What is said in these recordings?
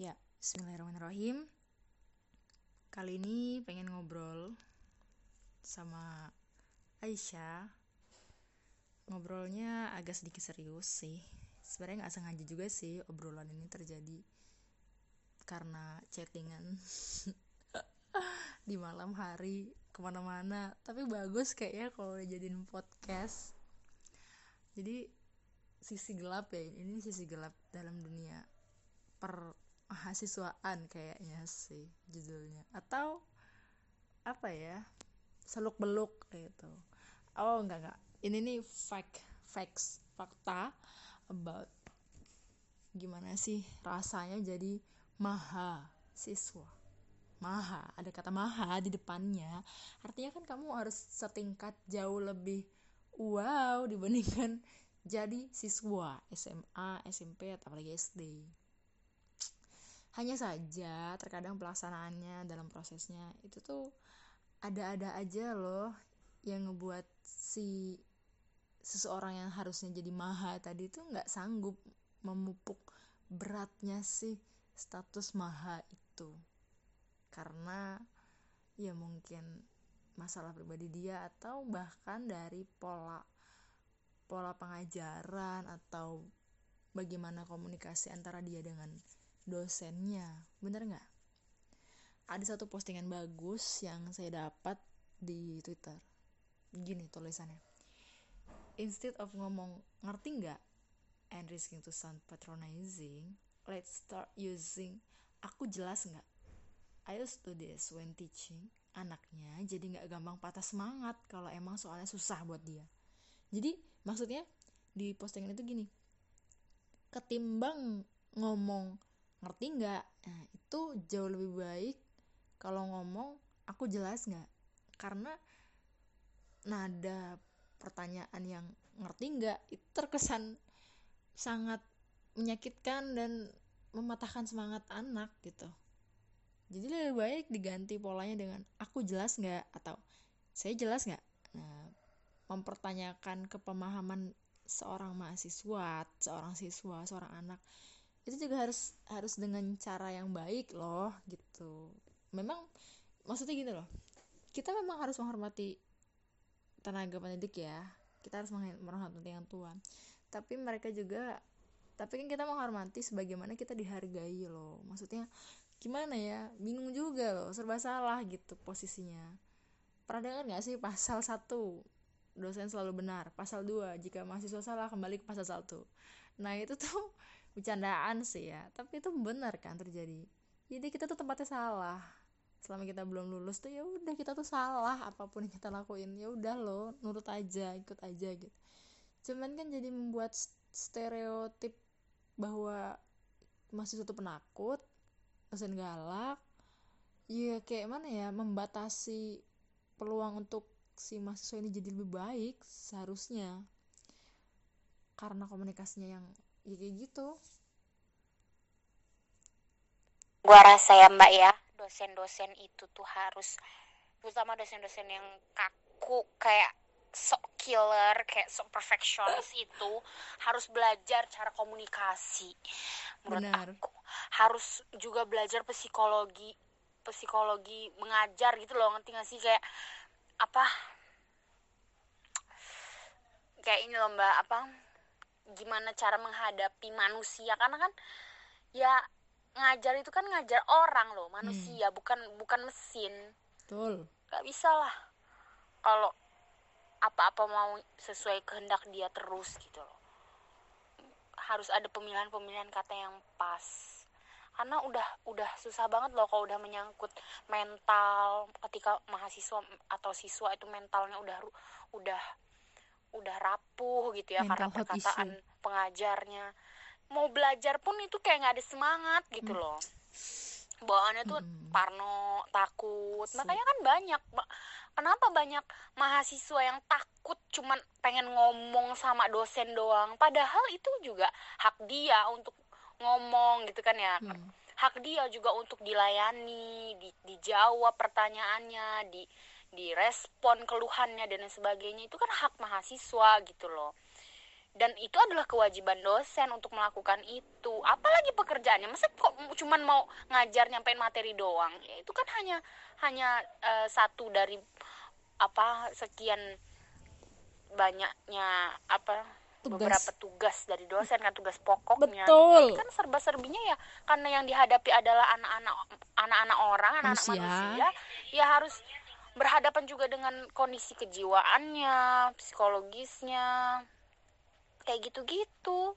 Ya, bismillahirrahmanirrahim. Kali ini pengen ngobrol sama Aisyah. Ngobrolnya agak sedikit serius sih. Sebenarnya nggak sengaja juga sih obrolan ini terjadi karena chattingan di malam hari ke mana-mana. Tapi bagus kayaknya kalau jadiin podcast. Jadi sisi gelap ya ini sisi gelap dalam dunia per mahasiswaan kayaknya sih judulnya. Atau apa ya seluk beluk gitu. Oh enggak enggak. Ini nih fact facts fakta about gimana sih rasanya jadi mahasiswa. Maha ada kata maha di depannya. Artinya kan kamu harus setingkat jauh lebih wow dibandingkan jadi siswa. SMA SMP atau apalagi SD hanya saja terkadang pelaksanaannya dalam prosesnya itu tuh ada-ada aja loh yang ngebuat si seseorang yang harusnya jadi maha tadi tuh nggak sanggup memupuk beratnya sih status maha itu. Karena ya mungkin masalah pribadi dia atau bahkan dari pola pola pengajaran atau bagaimana komunikasi antara dia dengan dosennya. Bener nggak? Ada satu postingan bagus yang saya dapat di twitter. Gini tulisannya. Instead of ngomong ngerti nggak? and risking to sound patronizing let's start using aku jelas nggak? I used to this when teaching anaknya jadi nggak gampang patah semangat kalau emang soalnya susah buat dia. Jadi maksudnya di postingan itu gini. Ketimbang ngomong ngerti nggak? Nah itu jauh lebih baik kalau ngomong aku jelas nggak? Karena nada pertanyaan yang ngerti nggak itu terkesan sangat menyakitkan dan mematahkan semangat anak gitu. Jadi lebih baik diganti polanya dengan aku jelas nggak? atau saya jelas nggak? Nah mempertanyakan kepemahaman seorang mahasiswa seorang siswa seorang anak itu juga harus harus dengan cara yang baik loh gitu. Memang maksudnya gini loh. Kita memang harus menghormati tenaga pendidik ya. Kita harus menghormati yang tua. Tapi mereka juga tapi kan kita menghormati sebagaimana kita dihargai loh. Maksudnya gimana ya? Bingung juga loh serba salah gitu posisinya. Pernah dengar nggak sih pasal satu? Dosen selalu benar pasal 2 jika mahasiswa salah kembali ke pasal satu. Nah itu tuh bercandaan sih ya. Tapi itu benar kan terjadi. Jadi kita tuh tempatnya salah. Selama kita belum lulus tuh ya udah kita tuh salah apa pun yang kita lakuin. Ya udah lo nurut aja ikut aja gitu. Cuman kan jadi membuat stereotip bahwa masih satu penakut dosen galak ya kayak mana ya membatasi peluang untuk si mahasiswa ini jadi lebih baik seharusnya. Karena komunikasinya yang ya kayak gitu. Gua rasa ya mbak ya dosen-dosen itu tuh harus terutama dosen-dosen yang kaku kayak sok killer kayak sok perfeksionis itu harus belajar cara komunikasi. Menurut Benar. aku harus juga belajar psikologi psikologi mengajar gitu loh ngerti gak sih? Kayak apa kayak ini loh mbak apa gimana cara menghadapi manusia. Karena kan ya ngajar itu kan ngajar orang loh manusia Hmm. bukan bukan mesin. Betul. Nggak bisa lah kalau apa-apa mau sesuai kehendak dia terus gitu loh. Harus ada pemilihan-pemilihan kata yang pas. Karena udah udah susah banget loh kalau udah menyangkut mental ketika mahasiswa atau siswa itu mentalnya udah udah udah rapuh gitu ya karena Mental health perkataan pengajarnya mau belajar pun itu kayak nggak ada semangat gitu Hmm. loh bawaannya tuh Mm-mm. parno takut makanya kan banyak Ba- kenapa banyak mahasiswa yang takut cuman pengen ngomong sama dosen doang padahal itu juga hak dia untuk ngomong gitu kan ya Hmm. hak dia juga untuk dilayani di, dijawab pertanyaannya di direspon keluhannya dan lain sebagainya itu kan hak mahasiswa gitu loh. Dan itu adalah kewajiban dosen untuk melakukan itu. Apalagi pekerjaannya masa kok cuman mau ngajar nyampein materi doang? Ya itu kan hanya hanya uh, satu dari apa sekian banyaknya apa tugas. beberapa tugas dari dosen kan tugas pokoknya. Betul. Kan serba serbinya ya karena yang dihadapi adalah anak-anak anak-anak orang anak-anak manusia. manusia ya harus berhadapan juga dengan kondisi kejiwaannya psikologisnya kayak gitu-gitu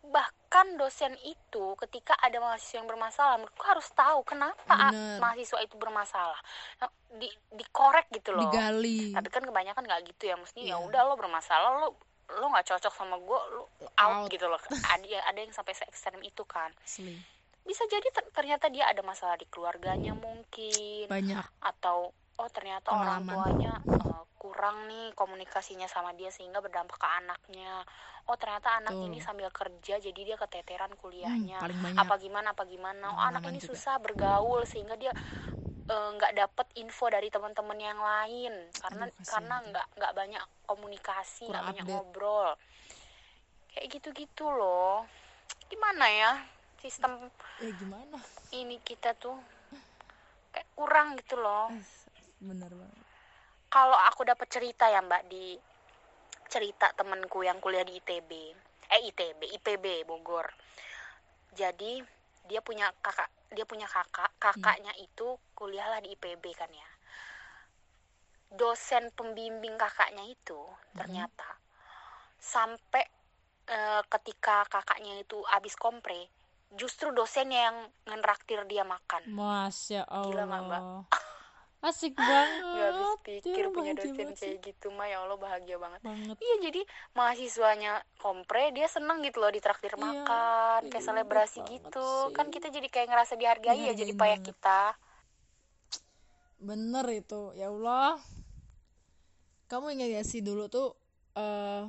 bahkan dosen itu ketika ada mahasiswa yang bermasalah menurutku harus tahu kenapa Bener. mahasiswa itu bermasalah nah, di dikorek gitu loh digali tapi kan kebanyakan nggak gitu ya mestinya yeah. ya iya. udah lo bermasalah lo lo nggak cocok sama gue lo out, out gitu loh ada ada yang sampai se ekstrem itu kan Asli. bisa jadi ternyata dia ada masalah di keluarganya mungkin banyak atau oh ternyata Pengalaman. orang tuanya uh, kurang nih komunikasinya sama dia sehingga berdampak ke anaknya. Oh ternyata anak Tuh. ini sambil kerja jadi dia keteteran kuliahnya. hmm, apa gimana apa gimana? Oh anak ini juga. susah bergaul sehingga dia eh, nggak uh, dapet info dari teman-teman yang lain. Karena Aduh, karena nggak nggak banyak komunikasi nggak banyak ngobrol. Kayak gitu-gitu loh. Gimana ya sistem ya gimana? ini kita tuh? Kayak kurang gitu loh bener banget. Kalau aku dapat cerita ya mbak di cerita temenku yang kuliah di ITB eh ITB IPB Bogor. Jadi dia punya kakak dia punya kakak kakaknya hmm. itu kuliahlah di IPB kan ya. Dosen pembimbing kakaknya itu hmm. ternyata sampai e, ketika kakaknya itu habis kompre justru dosennya yang ngeraktir dia makan. Masya allah gila mbak asik banget Gak habis pikir ya, punya dosen kayak gitu mah ya Allah bahagia banget. banget. Iya jadi mahasiswanya kompre dia seneng gitu loh ditraktir iya, makan kayak iya, selebrasi gitu. sih. kan kita jadi kayak ngerasa dihargai ya jadi payah kita. bener. Itu ya Allah. Kamu ingat gak sih dulu tuh uh,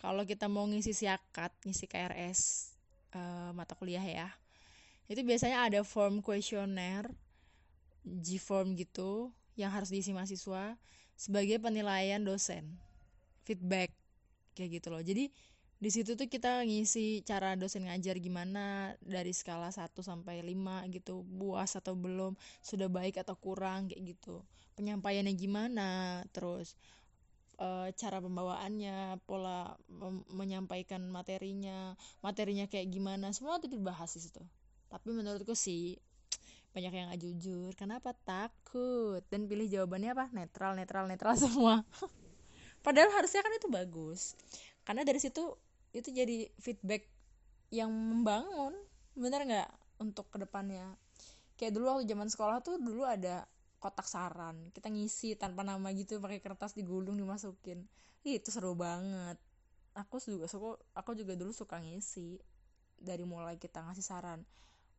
kalau kita mau ngisi siakat ngisi KRS uh, eh, mata kuliah ya itu biasanya ada form kuesioner G-form gitu yang harus diisi mahasiswa sebagai penilaian dosen. Feedback kayak gitu loh. Jadi di situ tuh kita ngisi cara dosen ngajar gimana dari skala 1 sampai 5 gitu buas atau belum sudah baik atau kurang kayak gitu. Penyampaiannya gimana terus e, cara pembawaannya pola menyampaikan materinya materinya kayak gimana semua itu dibahas di situ. Tapi menurutku sih banyak yang gak jujur. Kenapa? Takut. Dan pilih jawabannya apa? Netral netral netral semua. Padahal harusnya kan itu bagus. Karena dari situ itu jadi feedback yang membangun. Bener nggak? Untuk ke depannya. Kayak dulu waktu zaman sekolah tuh dulu ada kotak saran. Kita ngisi tanpa nama gitu pakai kertas digulung dimasukin. Itu seru banget. Aku juga suka aku juga dulu suka ngisi. Dari mulai kita ngasih saran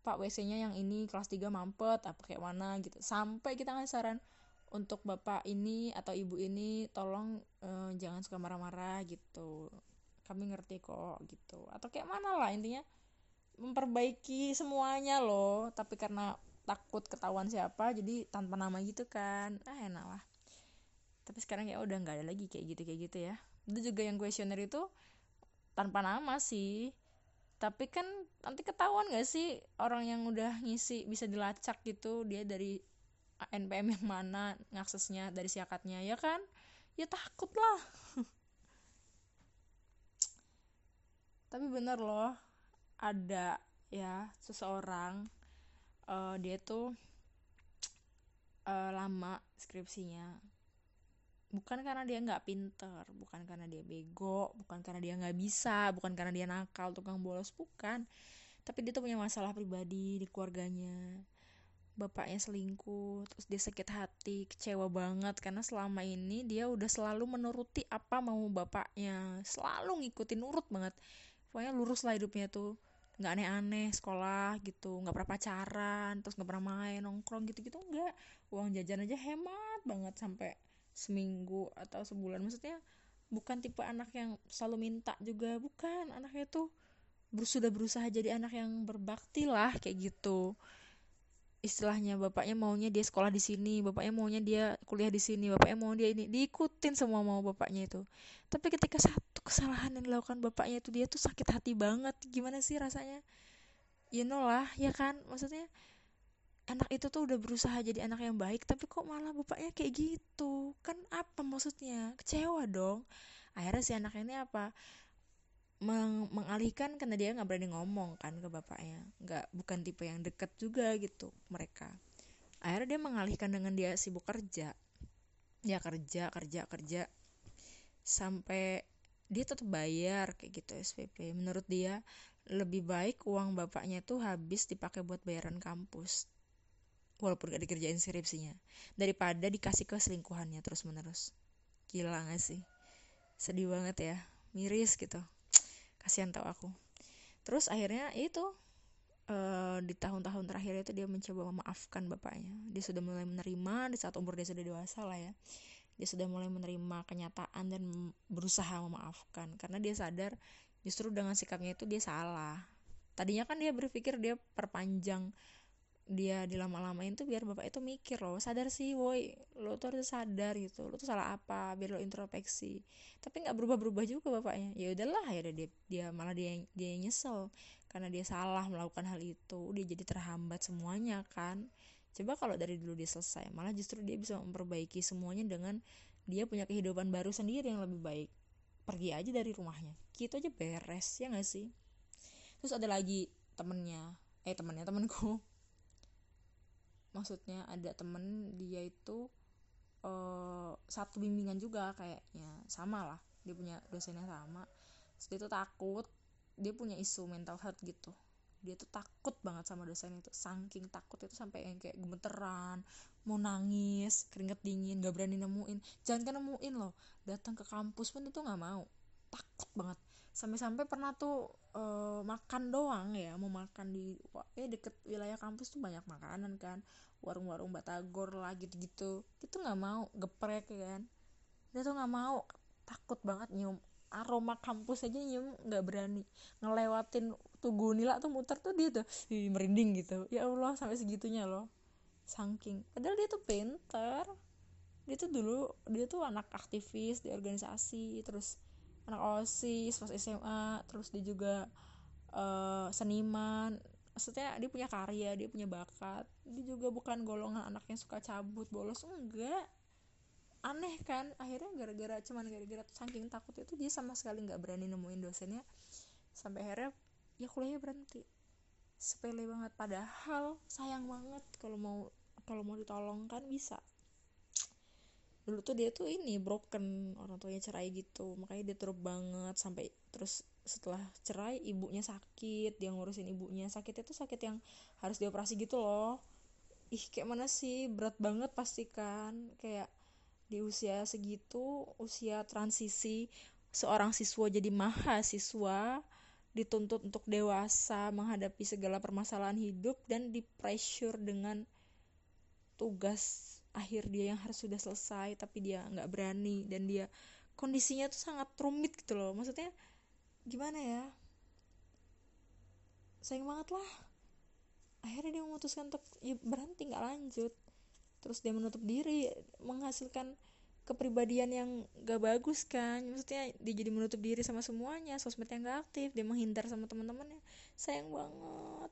pak WC-nya yang ini kelas 3 mampet apa kayak mana gitu. Sampai kita ngasih saran untuk bapak ini atau ibu ini tolong uh, jangan suka marah-marah gitu. Kami ngerti kok gitu. Atau kayak mana lah intinya memperbaiki semuanya loh. Tapi karena takut ketahuan siapa jadi tanpa nama gitu kan. Ah enak lah. Tapi sekarang ya udah nggak ada lagi kayak gitu kayak gitu ya. Itu juga yang kuesioner itu tanpa nama sih tapi kan nanti ketahuan gak sih orang yang udah ngisi bisa dilacak gitu dia dari NPM yang mana ngaksesnya dari siakatnya ya kan? Ya takut lah. Tapi bener loh ada ya seseorang uh, dia tuh uh, lama skripsinya bukan karena dia nggak pinter bukan karena dia bego bukan karena dia nggak bisa bukan karena dia nakal tukang bolos bukan. Tapi dia tuh punya masalah pribadi di keluarganya. Bapaknya selingkuh terus dia sakit hati kecewa banget. Karena selama ini dia udah selalu menuruti apa mau bapaknya. Selalu ngikutin nurut banget. Pokoknya lurus lah hidupnya tuh. Nggak aneh-aneh sekolah gitu. Nggak pernah pacaran terus nggak pernah main nongkrong gitu-gitu nggak. Uang jajan aja hemat banget sampai seminggu atau sebulan. Maksudnya bukan tipe anak yang selalu minta juga. Bukan anaknya tuh sudah berusaha jadi anak yang berbakti lah kayak gitu. Istilahnya bapaknya maunya dia sekolah di sini bapaknya maunya dia kuliah di sini bapaknya mau dia ini. Diikutin semua mau bapaknya itu. Tapi ketika satu kesalahan yang dilakukan bapaknya itu dia tuh sakit hati banget. Gimana sih rasanya? You know lah ya kan? Maksudnya anak itu tuh udah berusaha jadi anak yang baik tapi kok malah bapaknya kayak gitu? Kan apa maksudnya? Kecewa dong. Akhirnya si anak ini apa? Meng mengalihkan karena dia nggak berani ngomong kan ke bapaknya. Nggak bukan tipe yang deket juga gitu mereka. Akhirnya dia mengalihkan dengan dia sibuk kerja. Dia kerja kerja kerja. Sampai dia tetap bayar kayak gitu SPP menurut dia lebih baik uang bapaknya tuh habis dipakai buat bayaran kampus walaupun gak dikerjain skripsinya daripada dikasih ke selingkuhannya terus menerus gila gak sih? Sedih banget ya. Miris gitu. Kasihan tau aku. Terus akhirnya itu uh, di tahun-tahun terakhir itu dia mencoba memaafkan bapaknya. Dia sudah mulai menerima di saat umur dia sudah dewasa lah ya. Dia sudah mulai menerima kenyataan dan berusaha memaafkan. Karena dia sadar justru dengan sikapnya itu dia salah. Tadinya kan dia berpikir dia perpanjang dia dilama-lamain tuh biar bapak itu mikir loh sadar sih woi lo tuh harus sadar gitu lo tuh salah apa biar lo introspeksi. Tapi nggak berubah-berubah juga bapaknya. Ya udahlah ya dia dia malah dia dia nyesel karena dia salah melakukan hal itu dia jadi terhambat semuanya kan. Coba kalau dari dulu dia selesai malah justru dia bisa memperbaiki semuanya dengan dia punya kehidupan baru sendiri yang lebih baik. Pergi aja dari rumahnya. Gitu aja beres ya gak sih? Terus ada lagi temennya eh temennya temenku maksudnya ada temen dia itu uh, satu bimbingan juga kayaknya. Sama lah dia punya dosennya sama. Dia tuh takut dia punya isu mental health gitu. Dia tuh takut banget sama dosen itu. Saking takut itu sampai yang kayak gemeteran mau nangis keringet dingin gak berani nemuin. Jangan kan nemuin loh datang ke kampus pun itu nggak mau. Takut banget sampai-sampai pernah tuh uh, makan doang ya mau makan di eh deket wilayah kampus tuh banyak makanan kan. Warung-warung batagor lah gitu-gitu. Itu nggak mau geprek ya kan. Dia tuh nggak mau takut banget nyium. Aroma kampus aja nyium nggak berani. Ngelewatin tugu nila tuh muter tuh dia tuh Ih, merinding gitu. Ya allah sampai segitunya loh. Saking. Padahal dia tuh pinter. Dia tuh dulu dia tuh anak aktivis di organisasi terus anak osis pas SMA terus dia juga uh, seniman. Maksudnya dia punya karya dia punya bakat. Dia juga bukan golongan anak yang suka cabut bolos enggak. Aneh kan akhirnya gara-gara cuman gara-gara saking takut itu dia sama sekali nggak berani nemuin dosennya. Sampai akhirnya ya kuliahnya berhenti. Sepele banget. Padahal sayang banget kalau mau kalau mau ditolong kan bisa dulu tuh dia tuh ini broken. Orang tuanya cerai gitu. Makanya dia terus banget sampai terus setelah cerai ibunya sakit. Dia ngurusin ibunya. Sakit itu sakit yang harus dioperasi gitu loh. Ih kayak mana sih? Berat banget pasti kan. Kayak di usia segitu usia transisi seorang siswa jadi mahasiswa dituntut untuk dewasa menghadapi segala permasalahan hidup dan di pressure dengan tugas akhir dia yang harus sudah selesai tapi dia nggak berani dan dia kondisinya tuh sangat rumit gitu loh. Maksudnya gimana ya? Sayang banget lah. Akhirnya dia memutuskan untuk ya, berhenti nggak lanjut. Terus dia menutup diri menghasilkan kepribadian yang gak bagus kan. Maksudnya dia jadi menutup diri sama semuanya sosmed yang gak aktif dia menghindar sama teman-temannya. Sayang banget.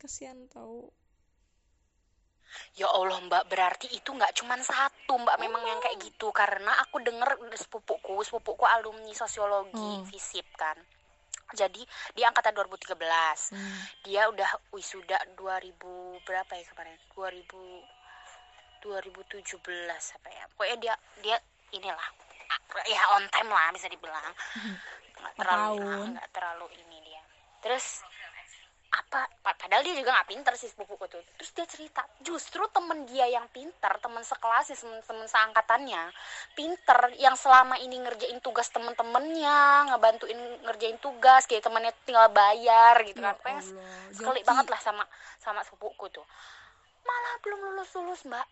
Kasihan tau Ya Allah mbak berarti itu nggak cuma satu mbak memang yang kayak gitu. Karena aku denger sepupuku sepupuku alumni sosiologi hmm. visip kan. Jadi dia angkatan 2013 hmm. dia udah wisuda 2000 berapa ya kemarin? 2000 2017 apa ya. Pokoknya dia dia inilah ya on time lah bisa dibilang. Hmm. nggak terlalu nggak terlalu ini dia. Terus apa? Padahal dia juga nggak pinter sih sepupuku tuh. Terus dia cerita justru temen dia yang pinter temen sekelas temen, temen seangkatannya pinter yang selama ini ngerjain tugas temen-temennya ngebantuin ngerjain tugas kayak temennya tinggal bayar gitu kan. Ya sekali banget lah sama sama sepupuku tuh. Malah belum lulus lulus mbak.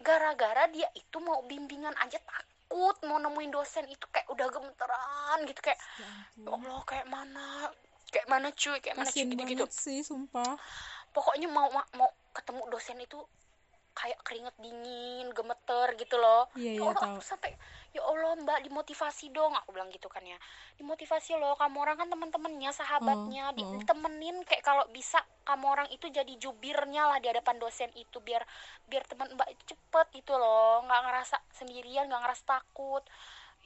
Gara-gara dia itu mau bimbingan aja takut mau nemuin dosen itu kayak udah gemeteran gitu kayak ya, ya Allah kayak mana kayak mana cuy? Kayak mana cuy? Gitu gitu sih sumpah. Pokoknya mau mau ketemu dosen itu kayak keringet dingin gemeter gitu loh. Iya, ya iya, Allah aku sampai ya Allah mbak dimotivasi dong. Aku bilang gitu kan ya. Dimotivasi loh kamu orang kan teman-temannya sahabatnya Oh, di- oh. ditemenin kayak kalau bisa kamu orang itu jadi jubirnya lah di hadapan dosen itu biar biar teman mbak cepet gitu loh. Nggak ngerasa sendirian nggak ngerasa takut.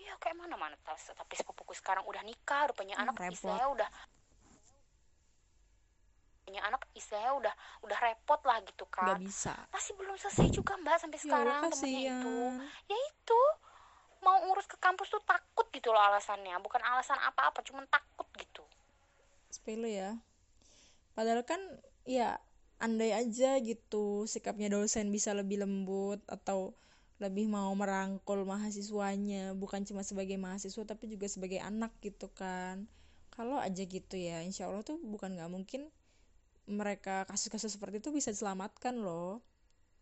Iya kayak mana mana tapi sepupuku sekarang udah nikah udah punya Hmm, anak repot. istilahnya udah punya anak istilahnya udah udah repot lah gitu kan. bisa. Masih belum selesai juga mbak sampai ya sekarang temennya kasihan itu ya itu mau ngurus ke kampus tuh takut gitu loh alasannya. Bukan alasan apa-apa cuman takut gitu. Sepele ya. Padahal kan ya andai aja gitu sikapnya dosen bisa lebih lembut atau lebih mau merangkul mahasiswanya. Bukan cuma sebagai mahasiswa tapi juga sebagai anak gitu kan. Kalau aja gitu ya insya Allah tuh bukan nggak mungkin mereka kasus-kasus seperti itu bisa diselamatkan loh.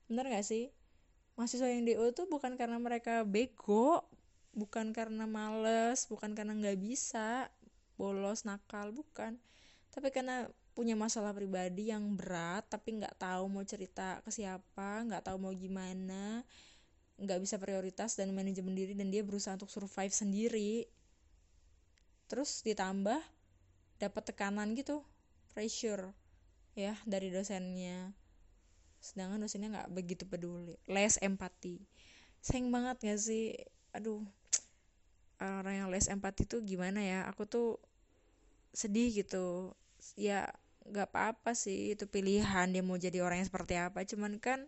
Bener gak sih? Mahasiswa yang DO tuh bukan karena mereka bego bukan karena males bukan karena nggak bisa bolos nakal bukan. Tapi karena punya masalah pribadi yang berat tapi nggak tahu mau cerita ke siapa nggak tahu mau gimana nggak bisa prioritas dan manajemen diri dan dia berusaha untuk survive sendiri. Terus ditambah dapat tekanan gitu pressure ya dari dosennya. Sedangkan dosennya nggak begitu peduli. Les empati. Sayang banget gak sih? Aduh orang yang les empati tuh gimana ya? Aku tuh sedih gitu. Ya nggak apa-apa sih itu pilihan dia mau jadi orang yang seperti apa. Cuman kan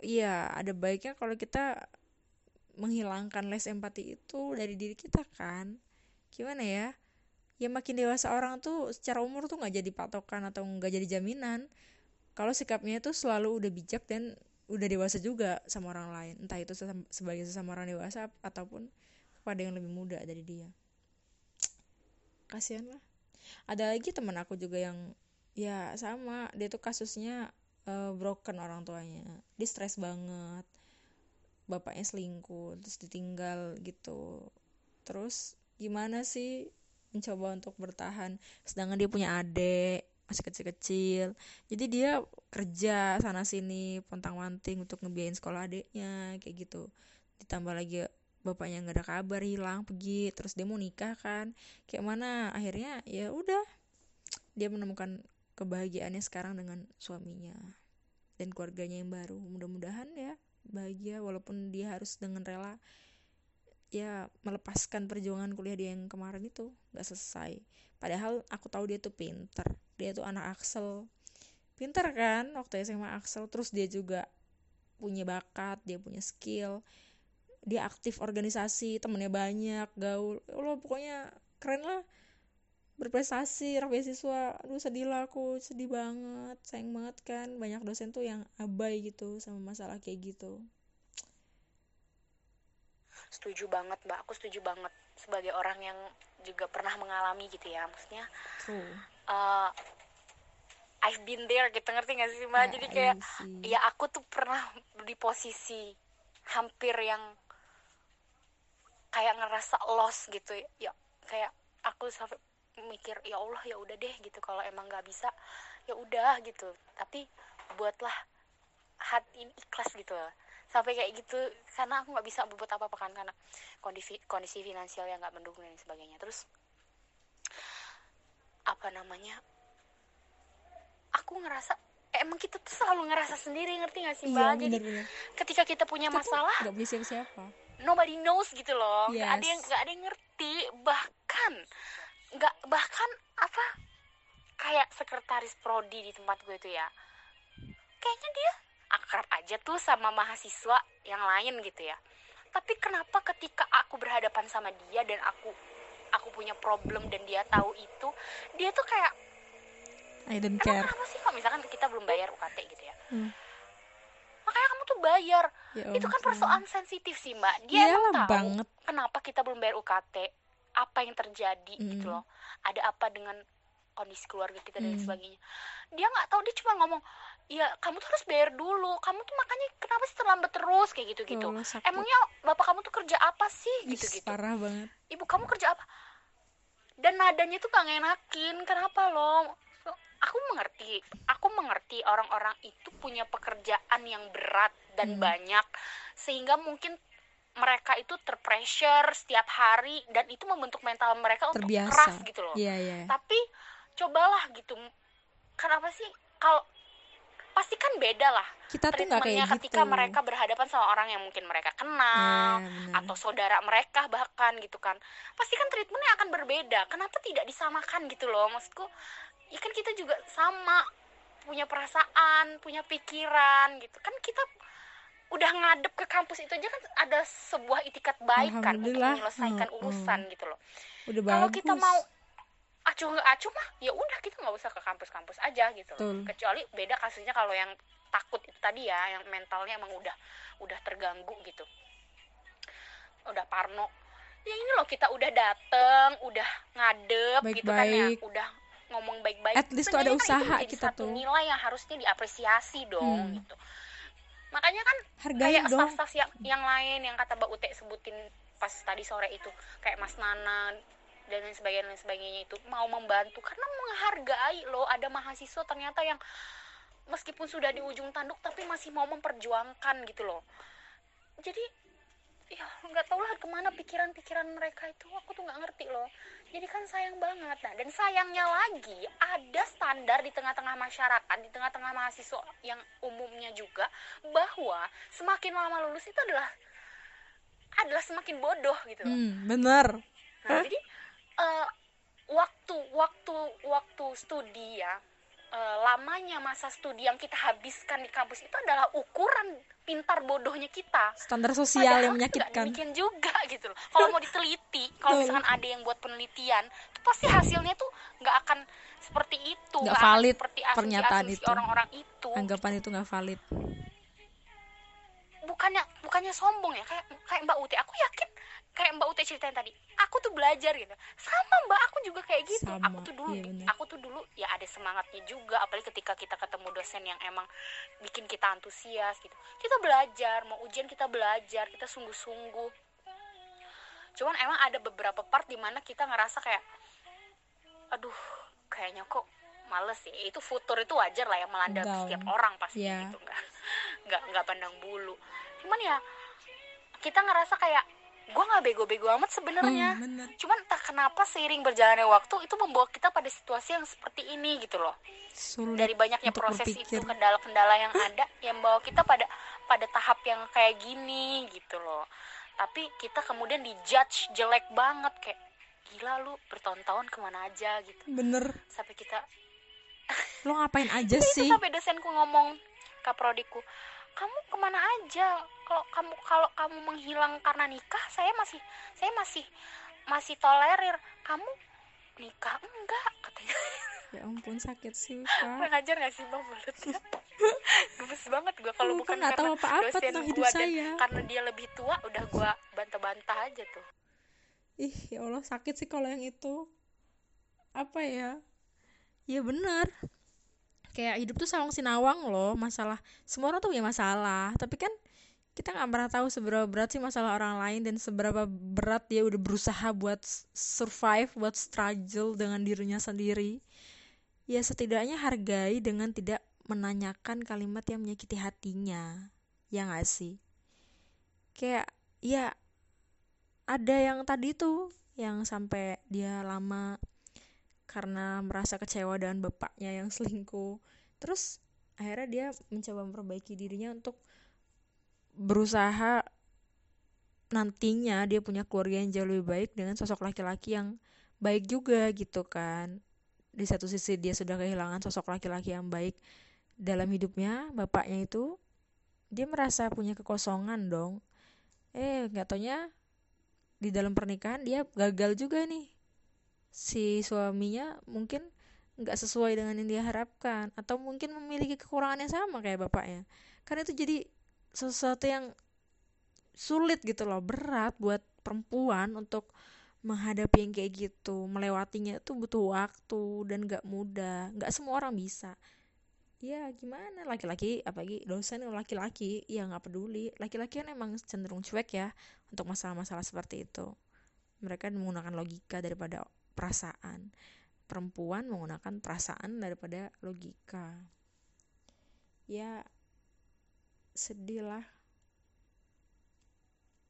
iya ada baiknya kalau kita menghilangkan les empati itu dari diri kita kan. Gimana ya ya makin dewasa orang tuh secara umur tuh nggak jadi patokan atau nggak jadi jaminan. Kalau sikapnya itu selalu udah bijak dan udah dewasa juga sama orang lain. Entah itu sebagai sesama orang dewasa ataupun kepada yang lebih muda dari dia. Kasihan lah. Ada lagi teman aku juga yang ya sama dia tuh kasusnya eh, broken orang tuanya. Dia stres banget. Bapaknya selingkuh terus ditinggal gitu. Terus gimana sih mencoba untuk bertahan. Sedangkan dia punya adik masih kecil-kecil. Jadi dia kerja sana sini pontang manting untuk ngebiayain sekolah adiknya kayak gitu. Ditambah lagi bapaknya nggak ada kabar hilang pergi terus dia mau nikah kan. Kayak mana? Akhirnya ya udah dia menemukan kebahagiaannya sekarang dengan suaminya dan keluarganya yang baru. Mudah-mudahan ya bahagia walaupun dia harus dengan rela ya melepaskan perjuangan kuliah dia yang kemarin itu nggak selesai. Padahal aku tahu dia tuh pinter. Dia tuh anak Axel. Pinter kan waktu SMA Axel. Terus dia juga punya bakat dia punya skill. Dia aktif organisasi temennya banyak gaul. Ya Allah pokoknya keren lah. Berprestasi rakyat beasiswa. Aduh sedih lah aku. Sedih banget. Sayang banget kan banyak dosen tuh yang abai gitu sama masalah kayak gitu setuju banget mbak. Aku setuju banget sebagai orang yang juga pernah mengalami gitu ya. Maksudnya true. uh, I've been there gitu. Ngerti gak sih mbak? Jadi kayak ya aku tuh pernah di posisi hampir yang kayak ngerasa lost gitu. Ya kayak aku sampai mikir ya Allah ya udah deh gitu. Kalau emang nggak bisa ya udah gitu. Tapi buatlah hati ini ikhlas gitu. loh. Sampai kayak gitu karena aku nggak bisa berbuat apa apa kan karena kondisi kondisi finansial yang nggak mendukung dan sebagainya. Terus apa namanya aku ngerasa eh, emang kita tuh selalu ngerasa sendiri ngerti gak sih mbak? Iya jadi bener-bener ketika kita punya Kita masalah nggak punya siapa-siapa. nobody knows gitu loh. Nggak ada Yes. yang nggak ada yang ngerti. Bahkan nggak bahkan apa kayak sekretaris prodi di tempat gue itu ya. Kayaknya dia akrab aja tuh sama mahasiswa yang lain gitu ya. Tapi kenapa ketika aku berhadapan sama dia dan aku aku punya problem dan dia tahu itu dia tuh kayak I don't care. kenapa sih kok misalkan kita belum bayar UKT gitu ya? Hmm. makanya kamu tuh bayar. Ya itu kan persoalan sensitif sih mbak. Dia Iyalah emang tahu banget. kenapa kita belum bayar UKT apa yang terjadi gitu Mm. loh. Ada apa dengan kondisi keluarga kita dan Mm. sebagainya. Dia nggak tahu dia cuma ngomong ya kamu tuh harus bayar dulu. Kamu tuh makanya kenapa sih terlambat terus? Kayak gitu gitu sakit. emangnya bapak kamu tuh kerja apa sih? Ih, gitu gitu parah banget. Ibu kamu kerja apa? Dan nadanya tuh gak ngenakin. Kenapa loh aku mengerti. Aku seperti orang-orang itu punya pekerjaan yang berat dan Hmm. banyak. Sehingga mungkin mereka itu terpressure setiap hari dan itu membentuk mental mereka untuk Terbiasa. keras gitu loh. Iya, iya. tapi cobalah gitu. Kenapa sih kalau pasti kan beda lah Kita tuh nggak kayak gitu. ketika mereka berhadapan sama orang yang mungkin mereka kenal benar. atau saudara mereka bahkan gitu kan. Pasti kan treatmentnya akan berbeda. Kenapa tidak disamakan gitu loh? Maksudku ya kan kita juga sama punya perasaan punya pikiran gitu. Kan kita udah ngadep ke kampus itu aja kan ada sebuah itikat baik kan untuk menyelesaikan urusan gitu loh. Kalau kita mau acuh nggak acuh mah ya udah kita nggak usah ke kampus-kampus aja gitu loh. Betul. kecuali beda kasusnya kalau yang takut itu tadi ya yang mentalnya emang udah udah terganggu gitu udah parno ya ini loh kita udah dateng udah ngadep gitu kan ya udah ngomong baik-baik At least tuh ada kan itu usaha menjadi kita satu tuh. nilai yang harusnya diapresiasi dong Hmm. gitu makanya kan Hargain kayak staff-staff yang, yang lain yang kata Mbak Ute sebutin pas tadi sore itu kayak Mas Nana dan lain sebagainya lain sebagainya itu mau membantu. Karena menghargai loh ada mahasiswa ternyata yang meskipun sudah di ujung tanduk tapi masih mau memperjuangkan gitu loh. Jadi ya nggak tahu lah ke mana pikiran-pikiran mereka itu. Aku tuh nggak ngerti loh. Jadi kan sayang banget. Nah dan sayangnya lagi ada standar di tengah-tengah masyarakat di tengah-tengah mahasiswa yang umumnya juga bahwa semakin lama lulus itu adalah adalah semakin bodoh gitu loh. Hmm, bener. Nah, jadi eh, waktu waktu waktu studi ya eh, lamanya masa studi yang kita habiskan di kampus itu adalah ukuran pintar bodohnya kita. Standar sosial yang Padahal nggak menyakitkan. demikian juga gitu loh. Kalau mau diteliti, kalau misalkan ada yang buat penelitian, pasti hasilnya tuh nggak akan seperti itu, Nggak valid seperti pernyataan asumsi-asumsi itu. orang-orang itu. Anggapan itu nggak valid. bukannya bukannya sombong ya kayak kayak Mbak Uti aku yakin kayak Mbak Uti ceritain tadi aku tuh belajar gitu. Sama Mbak aku juga kayak gitu. Sama, aku tuh dulu iya aku tuh dulu ya ada semangatnya juga apalagi ketika kita ketemu dosen yang emang bikin kita antusias gitu. Kita belajar mau ujian kita belajar kita sungguh-sungguh. Cuman emang ada beberapa part di mana kita ngerasa kayak aduh kayaknya kok males ya. Itu futur itu wajar lah ya melanda Down. setiap orang pasti Iya. gitu. Nggak nggak nggak pandang bulu. Cuman ya kita ngerasa kayak gue nggak bego-bego amat sebenarnya Hmm, bener. cuman entah kenapa seiring berjalannya waktu itu membawa kita pada situasi yang seperti ini gitu loh Sulit dari banyaknya proses berpikir. itu kendala-kendala yang ada yang membawa kita pada pada tahap yang kayak gini gitu loh tapi kita kemudian dijudge jelek banget kayak gila lu bertahun-tahun ke mana aja gitu Bener. sampai kita Lo ngapain aja itu sih? sampai dosenku ngomong kaprodiku kamu ke mana aja kalau kamu kalau kamu menghilang karena nikah saya masih saya masih masih tolerir kamu nikah enggak katanya Ya ampun sakit sih, Kak. ajar gak sih bang mulutnya gemes banget gue kalau bukan kan nggak tahu apa-apa dosen tentang hidup gua saya. karena dia lebih tua udah gue bantah-bantah aja tuh Ih, ya Allah sakit sih kalau yang itu. Apa ya? Ya bener. Kayak hidup tuh sawang sinawang loh, masalah. Semua orang tuh punya masalah, tapi kan kita nggak pernah tahu seberapa berat sih masalah orang lain dan seberapa berat dia udah berusaha buat survive, buat struggle dengan dirinya sendiri. Ya setidaknya hargai dengan tidak menanyakan kalimat yang menyakiti hatinya. Ya nggak sih? Kayak ya ada yang tadi tuh yang sampai dia lama karena merasa kecewa dengan bapaknya yang selingkuh. Terus akhirnya dia mencoba memperbaiki dirinya untuk berusaha nantinya dia punya keluarga yang jauh lebih baik dengan sosok laki-laki yang baik juga gitu kan. Di satu sisi dia sudah kehilangan sosok laki-laki yang baik dalam hidupnya bapaknya itu dia merasa punya kekosongan dong. Eh nggak taunya di dalam pernikahan dia gagal juga nih si suaminya mungkin nggak sesuai dengan yang dia harapkan atau mungkin memiliki kekurangan yang sama kayak bapaknya. Karena itu jadi sesuatu yang sulit gitu loh berat buat perempuan untuk menghadapi yang kayak gitu. Melewatinya itu butuh waktu dan nggak mudah. Nggak semua orang bisa. Ya gimana? Laki-laki apalagi dosen laki-laki ya nggak peduli. Laki-laki kan emang cenderung cuek ya untuk masalah-masalah seperti itu. Mereka menggunakan logika daripada perasaan. Perempuan menggunakan perasaan daripada logika. Ya sedih lah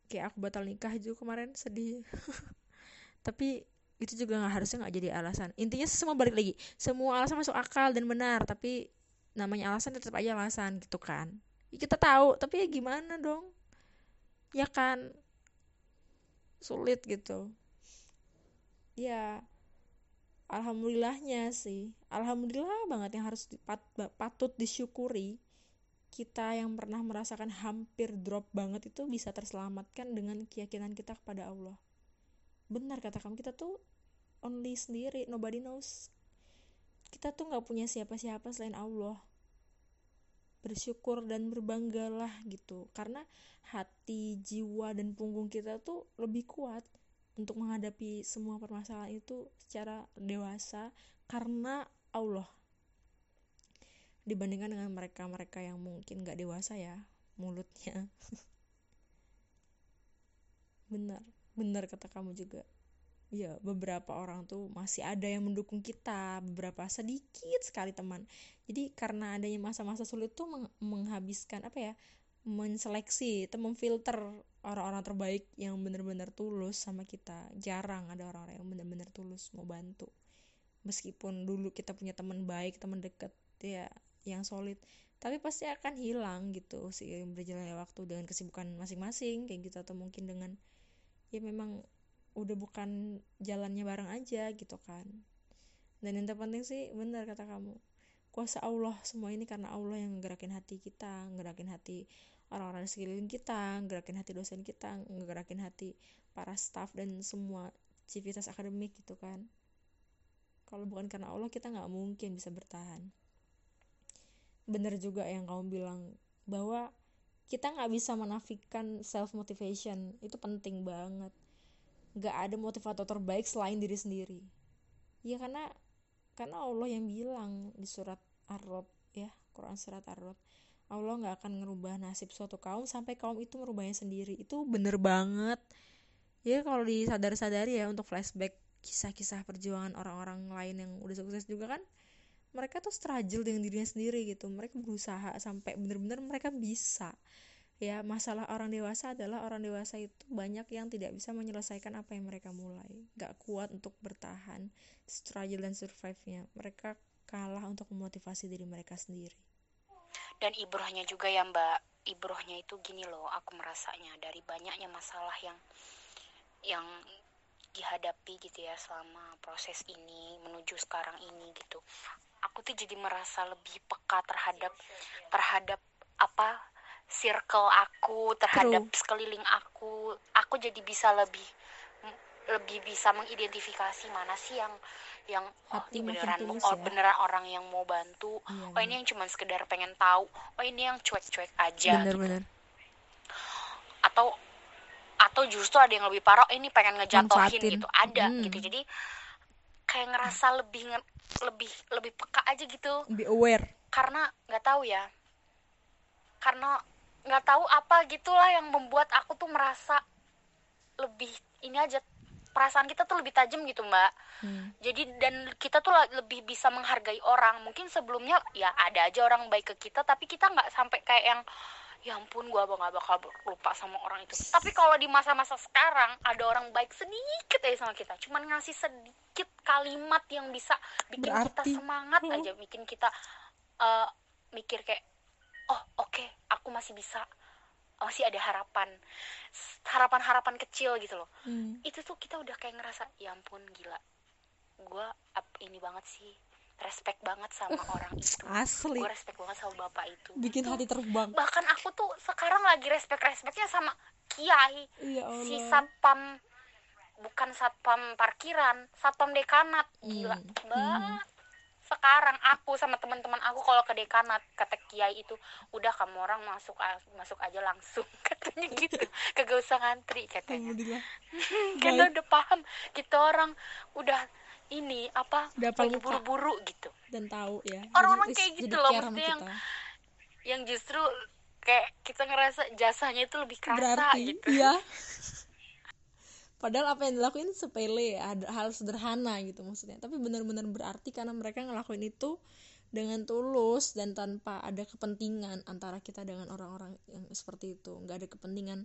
kayak aku batal nikah juga kemarin sedih. Tapi itu juga nggak harusnya nggak jadi alasan. Intinya semua balik lagi. Semua alasan masuk akal dan benar tapi namanya alasan tetap aja alasan gitu kan. Ya, kita tahu tapi ya gimana dong? Ya kan? Sulit gitu ya alhamdulillahnya sih. Alhamdulillah banget yang harus pat, patut disyukuri. Kita yang pernah merasakan hampir drop banget itu bisa terselamatkan dengan keyakinan kita kepada Allah. Benar kata kamu kita tuh only sendiri nobody knows. Kita tuh nggak punya siapa-siapa selain Allah. Bersyukur dan berbanggalah gitu. Karena hati jiwa dan punggung kita tuh lebih kuat untuk menghadapi semua permasalahan itu secara dewasa karena Allah. Dibandingkan dengan mereka-mereka yang mungkin gak dewasa ya mulutnya. Benar benar kata kamu juga. Ya beberapa orang tuh masih ada yang mendukung kita beberapa sedikit sekali teman. Jadi karena adanya masa-masa sulit tuh meng menghabiskan apa ya menseleksi atau memfilter orang-orang terbaik yang benar-benar tulus sama kita. Jarang ada orang-orang yang benar-benar tulus mau bantu. Meskipun dulu kita punya teman baik teman deket ya yang solid. Tapi pasti akan hilang gitu seiring berjalannya waktu dengan kesibukan masing-masing kayak gitu. Atau mungkin dengan ya memang udah bukan jalannya bareng aja gitu kan. Dan yang terpenting sih benar kata kamu kuasa Allah semua ini karena Allah yang ngerakin hati kita ngerakin hati orang-orang di sekeliling kita ngerakin hati dosen kita ngerakin hati para staff dan semua civitas akademik gitu kan. Kalau bukan karena Allah kita nggak mungkin bisa bertahan. Bener juga yang kamu bilang bahwa kita nggak bisa menafikan self motivation itu penting banget. Nggak ada motivator terbaik selain diri sendiri. Ya karena karena Allah yang bilang di surat Ar-Rod ya Quran surat Ar-Rod Allah nggak akan ngerubah nasib suatu kaum sampai kaum itu merubahnya sendiri. Itu bener banget. Ya kalau disadar-sadari ya untuk flashback kisah-kisah perjuangan orang-orang lain yang udah sukses juga kan mereka tuh struggle dengan dirinya sendiri gitu. Mereka berusaha sampai bener-bener mereka bisa. Ya masalah orang dewasa adalah orang dewasa itu banyak yang tidak bisa menyelesaikan apa yang mereka mulai. Gak kuat untuk bertahan struggle dan survive-nya. Mereka kalah untuk memotivasi diri mereka sendiri dan ibrohnya juga ya mbak. Ibrohnya itu gini loh aku merasanya dari banyaknya masalah yang yang dihadapi gitu ya selama proses ini menuju sekarang ini gitu. Aku tuh jadi merasa lebih peka terhadap terhadap apa circle aku terhadap True. sekeliling aku. Aku jadi bisa lebih lebih bisa mengidentifikasi mana sih yang yang oh, beneran oh, ya? beneran orang yang mau bantu. Iya, oh ini yang cuma sekedar pengen tahu. Oh ini yang cuek-cuek aja bener, gitu. bener. atau atau justru ada yang lebih parah oh, ini pengen ngejatuhin gitu. Ada hmm. gitu. Jadi kayak ngerasa lebih lebih lebih peka aja gitu. Lebih aware. Karena nggak tahu ya. Karena nggak tahu apa gitulah yang membuat aku tuh merasa lebih ini aja perasaan kita tuh lebih tajam gitu mbak hmm. jadi dan kita tuh lebih bisa menghargai orang mungkin sebelumnya ya ada aja orang baik ke kita tapi kita nggak sampai kayak yang ya ampun gue nggak bakal lupa sama orang itu tapi kalau di masa-masa sekarang ada orang baik sedikit aja sama kita cuman ngasih sedikit kalimat yang bisa bikin Berarti. kita semangat aja bikin kita uh, mikir kayak oh oke okay, aku masih bisa masih ada harapan harapan-harapan kecil gitu loh. Hmm. itu tuh kita udah kayak ngerasa ya ampun gila. Gue ini banget sih respect banget sama uh, orang itu. asli. Gue respect banget sama bapak itu. Bikin itu, hati terbang. bahkan aku tuh sekarang lagi respect respectnya sama kiai ya si satpam bukan satpam parkiran satpam dekanat. Gila hmm. banget. hmm. Sekarang aku sama teman-teman aku kalau ke dekanat kata kiai itu udah kamu orang masuk masuk aja langsung. Katanya gitu. Kagak usah ngantri katanya. Karena udah paham kita orang udah ini apa lagi buru-buru gitu. Dan tahu ya. Orang-orang kayak gitu loh maksudnya yang yang justru kayak kita ngerasa jasanya itu lebih kerasa Berarti, gitu. ya padahal apa yang dilakuin sepele hal sederhana gitu maksudnya. Tapi benar-benar berarti karena mereka ngelakuin itu dengan tulus dan tanpa ada kepentingan antara kita dengan orang-orang yang seperti itu. Nggak ada kepentingan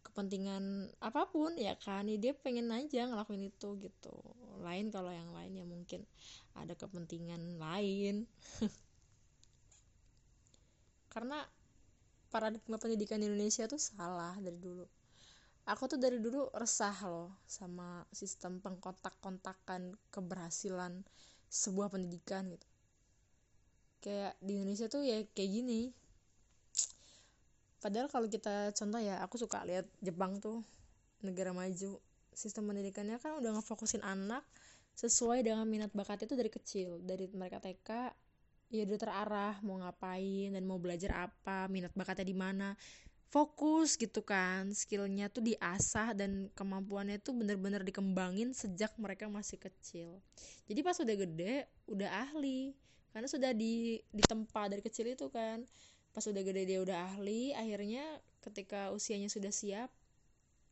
kepentingan apa pun ya kan? Ya dia pengen aja ngelakuin itu gitu. Lain kalau yang lain ya mungkin ada kepentingan lain. Karena paradigma pendidikan di Indonesia tuh salah dari dulu aku tuh dari dulu resah loh sama sistem pengkontak-kontakan keberhasilan sebuah pendidikan gitu. Kayak di Indonesia tuh ya kayak gini. Padahal kalau kita contoh ya aku suka lihat Jepang tuh negara maju. Sistem pendidikannya kan udah ngefokusin anak sesuai dengan minat bakat itu dari kecil. Dari mereka TK ya udah terarah mau ngapain dan mau belajar apa minat bakatnya di mana fokus gitu kan skillnya tuh diasah dan kemampuannya tuh bener-bener dikembangin sejak mereka masih kecil. Jadi pas udah gede udah ahli. Karena sudah di ditempa dari kecil itu kan. Pas udah gede dia udah ahli akhirnya ketika usianya sudah siap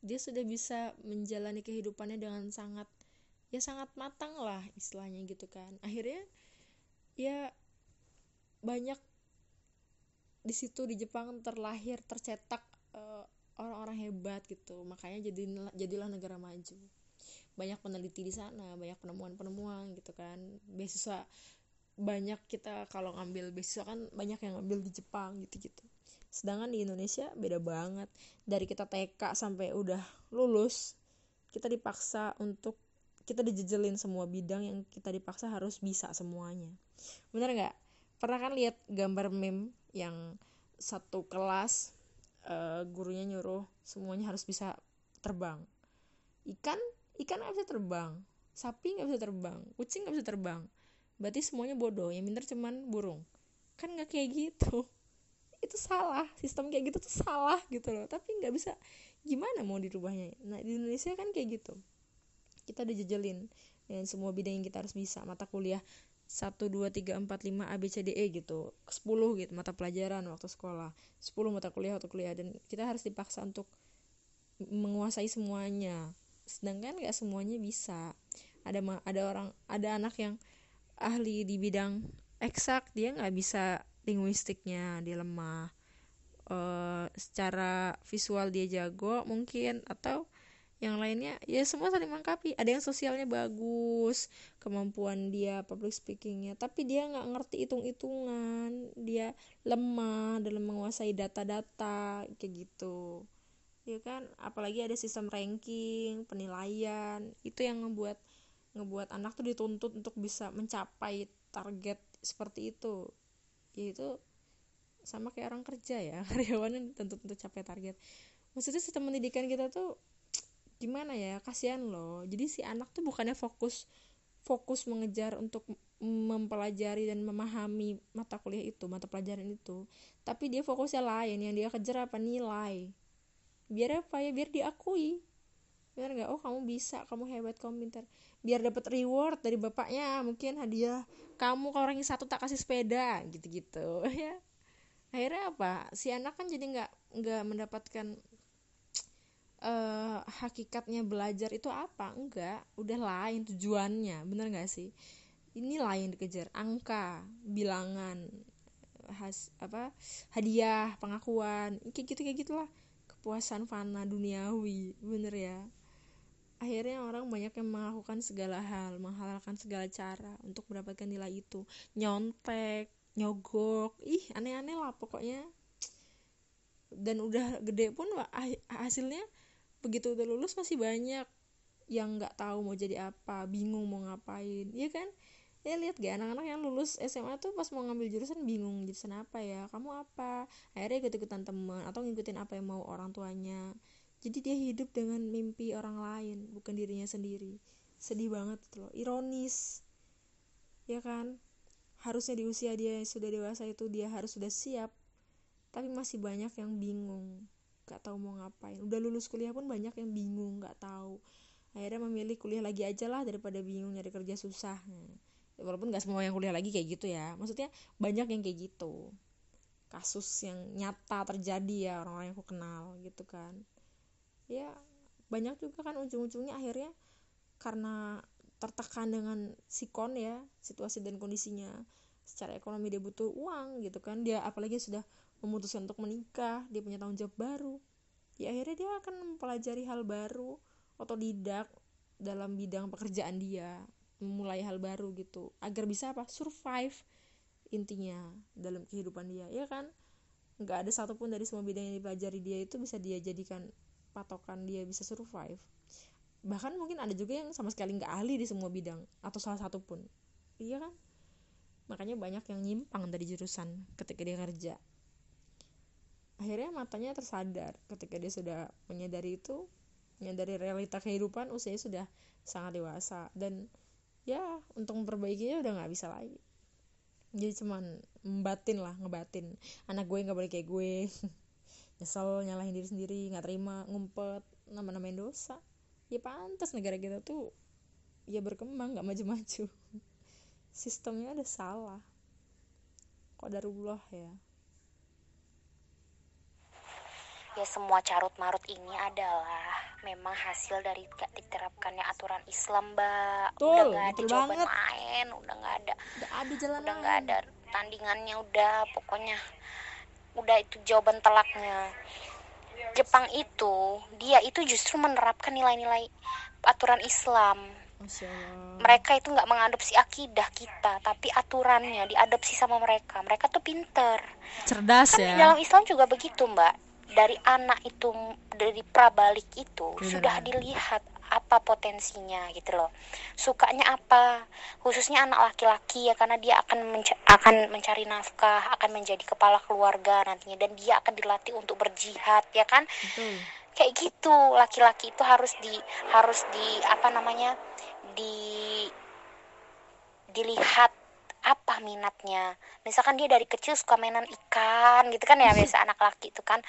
dia sudah bisa menjalani kehidupannya dengan sangat ya sangat matang lah istilahnya gitu kan. Akhirnya ya banyak di situ di Jepang terlahir tercetak eh, orang-orang hebat gitu. Makanya jadi jadilah negara maju. Banyak peneliti di sana banyak penemuan-penemuan gitu kan. Beasiswa banyak kita kalau ngambil beasiswa kan banyak yang ngambil di Jepang gitu-gitu. Sedangkan di Indonesia beda banget. Dari kita TK sampai udah lulus kita dipaksa untuk kita dijejelin semua bidang yang kita dipaksa harus bisa semuanya. Bener nggak? Pernah kan lihat gambar meme yang satu kelas uh, gurunya nyuruh semuanya harus bisa terbang. Ikan ikan nggak bisa terbang sapi nggak bisa terbang kucing nggak bisa terbang. Berarti semuanya bodoh yang pintar cuman burung. Kan nggak kayak gitu. Itu salah sistem kayak gitu tuh salah gitu loh. Tapi nggak bisa gimana mau dirubahnya? Nah di Indonesia kan kayak gitu. Kita dijejelin dengan semua bidang yang kita harus bisa mata kuliah 1, 2, 3, 4, 5 A, B, C, D, E gitu. 10 gitu mata pelajaran waktu sekolah. 10 mata kuliah waktu kuliah. Dan kita harus dipaksa untuk menguasai semuanya. Sedangkan gak semuanya bisa. Ada ada orang ada anak yang ahli di bidang eksak dia nggak bisa linguistiknya dia lemah. Uh, secara visual dia jago mungkin atau yang lainnya ya semua saling melengkapi. Ada yang sosialnya bagus kemampuan dia public speakingnya. Tapi dia nggak ngerti hitung-hitungan. Dia lemah dalam menguasai data-data kayak gitu. Ya kan? Apalagi ada sistem ranking penilaian. Itu yang ngebuat ngebuat anak tuh dituntut untuk bisa mencapai target seperti itu. Yaitu sama kayak orang kerja ya. Karyawan dituntut untuk capai target. Maksudnya sistem pendidikan kita tuh gimana ya kasihan loh. Jadi si anak tuh bukannya fokus fokus mengejar untuk mempelajari dan memahami mata kuliah itu mata pelajaran itu. Tapi dia fokusnya lain yang dia kejar apa? Nilai. Biar apa ya? Biar diakui. Biar nggak? Oh kamu bisa kamu hebat kamu pintar. Biar dapat reward dari bapaknya mungkin hadiah. Kamu kalau orangnya satu tak kasih sepeda gitu-gitu ya. Akhirnya apa? Si anak kan jadi nggak nggak mendapatkan uh, hakikatnya belajar itu apa? Enggak udah lain tujuannya bener nggak sih? Ini lain dikejar angka bilangan has apa hadiah pengakuan kayak gitu kayak gitulah. Kepuasan fana duniawi bener ya. Akhirnya orang banyak yang melakukan segala hal menghalalkan segala cara untuk mendapatkan nilai itu. Nyontek nyogok ih aneh-aneh lah pokoknya. Dan udah gede pun hasilnya begitu udah lulus masih banyak yang nggak tahu mau jadi apa bingung mau ngapain. Ya kan? Ya lihat gak anak-anak yang lulus SMA tuh pas mau ngambil jurusan bingung jurusan apa ya? Kamu apa? Akhirnya ikut-ikutan teman atau ngikutin apa yang mau orang tuanya. Jadi dia hidup dengan mimpi orang lain bukan dirinya sendiri. Sedih banget itu loh. Ironis. Ya kan? Harusnya di usia dia yang sudah dewasa itu dia harus sudah siap tapi masih banyak yang bingung gak tahu mau ngapain. Udah lulus kuliah pun banyak yang bingung gak tahu. Akhirnya memilih kuliah lagi aja lah daripada bingung nyari kerja susah. Nah, walaupun gak semua yang kuliah lagi kayak gitu ya. Maksudnya banyak yang kayak gitu. Kasus yang nyata terjadi ya orang-orang yang aku kenal gitu kan. Ya banyak juga kan ujung-ujungnya akhirnya karena tertekan dengan sikon ya situasi dan kondisinya. Secara ekonomi dia butuh uang gitu kan. Dia apalagi sudah memutuskan untuk menikah dia punya tanggung jawab baru. Ya akhirnya dia akan mempelajari hal baru otodidak dalam bidang pekerjaan dia memulai hal baru gitu agar bisa apa? Survive intinya dalam kehidupan dia ya kan? Nggak ada satupun dari semua bidang yang dipelajari dia itu bisa dia jadikan patokan dia bisa survive. Bahkan mungkin ada juga yang sama sekali nggak ahli di semua bidang atau salah satu pun iya kan? Makanya banyak yang nyimpang dari jurusan ketika dia kerja akhirnya matanya tersadar. Ketika dia sudah menyadari itu menyadari realita kehidupan usianya sudah sangat dewasa. Dan ya untuk memperbaikinya udah nggak bisa lagi. Jadi cuman membatin lah ngebatin. Anak gue nggak boleh kayak gue. Nyesel nyalahin diri sendiri nggak terima ngumpet nama-namain dosa. Ya pantas negara kita tuh ya berkembang nggak maju-maju. Sistemnya udah salah. Kok darullah ya ya semua carut marut ini adalah memang hasil dari gak diterapkannya aturan Islam mbak. Betul, udah nggak ada jawaban banget. main udah nggak ada udah ada jalan udah nggak ada tandingannya udah pokoknya udah itu jawaban telaknya. Jepang itu dia itu justru menerapkan nilai-nilai aturan Islam. Mereka itu nggak mengadopsi akidah kita tapi aturannya diadopsi sama mereka. Mereka tuh pinter. Cerdas kan ya. dalam Islam juga begitu mbak dari anak itu dari prabalik itu Beneran. sudah dilihat apa potensinya gitu loh. Sukanya apa? Khususnya anak laki-laki ya karena dia akan menca- akan mencari nafkah akan menjadi kepala keluarga nantinya dan dia akan dilatih untuk berjihad ya kan? Betul. Kayak gitu laki-laki itu harus di harus di apa namanya di dilihat apa minatnya? Misalkan dia dari kecil suka mainan ikan gitu kan ya biasa anak laki itu kan.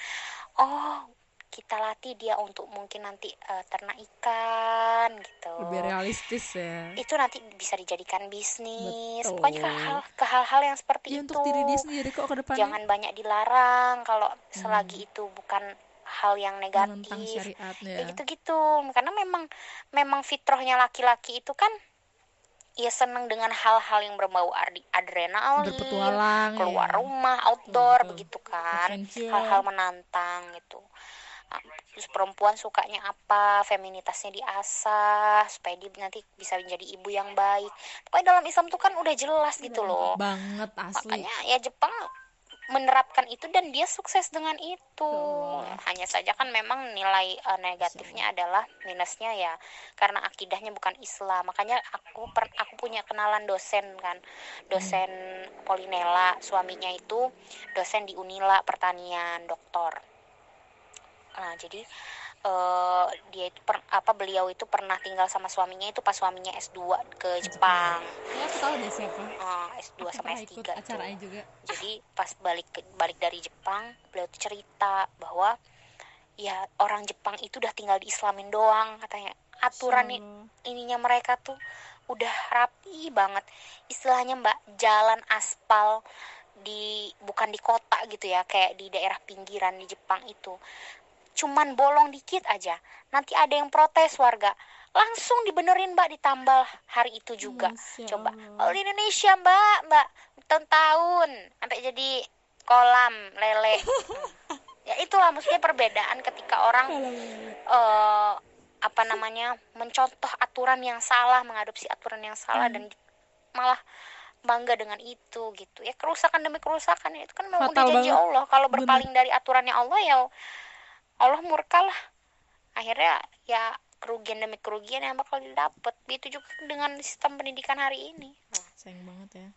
Oh kita latih dia untuk mungkin nanti eh, ternak ikan gitu. Lebih realistis ya. Itu nanti bisa dijadikan bisnis. Betul. pokoknya ke hal ke hal-hal yang seperti ya itu. untuk diri dia sendiri kok ke depannya. Jangan banyak dilarang kalau selagi itu bukan hal yang negatif. kayak gitu-gitu. Karena memang memang fitrahnya laki-laki itu kan ya seneng dengan hal-hal yang berbau adrenalin berpetualang keluar ya. rumah outdoor Betul. begitu kan. Hal-hal menantang gitu. Terus perempuan sukanya apa feminitasnya diasah supaya dia nanti bisa menjadi ibu yang baik. Pokoknya dalam Islam tuh kan udah jelas gitu loh. banget asli. Makanya ya Jepang menerapkan itu dan dia sukses dengan itu. Allah. hanya saja kan memang nilai eh, negatifnya adalah minusnya ya karena akidahnya bukan Islam. Makanya aku per, aku punya kenalan dosen kan dosen Polinela suaminya itu dosen di Unila pertanian doktor. Nah jadi eh, dia itu per- apa beliau itu pernah tinggal sama suaminya itu pas suaminya S2 ke Jepang. Ya aku tahu deh siapa. Eh, S2 Aku sama pernah S3 ikut tuh. acaranya juga. Jadi pas balik ke- balik dari Jepang beliau tuh cerita bahwa ya orang Jepang itu udah tinggal diislamin doang katanya. Aturan Allah. ininya mereka tuh udah rapi banget. Istilahnya mbak jalan aspal di bukan di kota gitu ya kayak di daerah pinggiran di Jepang itu cuman bolong dikit aja. Nanti ada yang protes warga. Langsung dibenerin mbak ditambal hari itu juga. Masya coba. Kalau di Indonesia mbak mbak tahun-tahun sampai jadi kolam lele. Ya itulah maksudnya perbedaan ketika orang eh apa namanya mencontoh aturan yang salah mengadopsi aturan yang salah Hmm. dan malah bangga dengan itu gitu. Ya kerusakan demi kerusakan itu kan memang Fatal udah janji banget. Allah. Kalau Bener. berpaling dari aturannya Allah ya Allah murka lah. Akhirnya ya kerugian demi kerugian yang bakal didapat begitu juga dengan sistem pendidikan hari ini. Nah, sayang banget ya.